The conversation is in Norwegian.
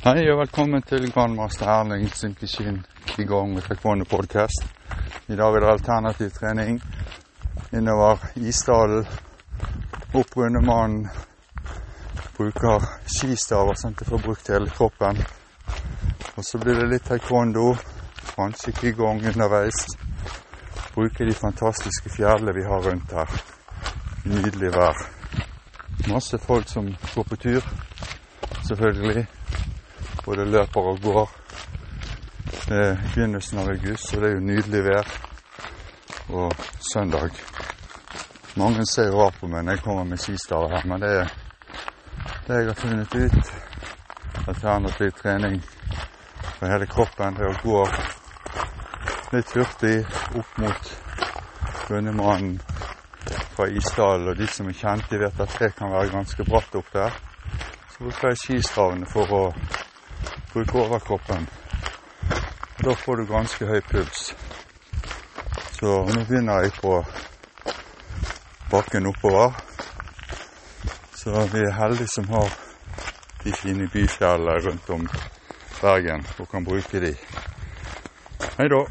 Hei og velkommen til Grandmaster Erling Simkishin i gang med Taekwondo podcast. I dag er det alternativ trening innover Isdalen. Opprunde mannen Bruker skistaver som jeg får brukt hele kroppen. Og så blir det litt taekwondo. Kanskje qigong underveis. Bruke de fantastiske fjellene vi har rundt her. Nydelig vær. Masse folk som går på tur, selvfølgelig. Både løper og går. Det er begynnelsen av august, så det er jo nydelig vær. Og søndag. Mange ser rart på meg når jeg kommer med skistaver her, men det er det jeg har funnet ut. Alternativ trening for hele kroppen. Det å gå litt hurtig opp mot bunnemannen fra Isdalen. Og de som er kjente, vet at det kan være ganske bratt opp der. Så bruker jeg skistravene for å bruke overkroppen. Og da får du ganske høy puls. Så nå begynner jeg på bakken oppover. Så vi er heldige som har de fine byfjellene rundt om Bergen og kan bruke de. Hei da.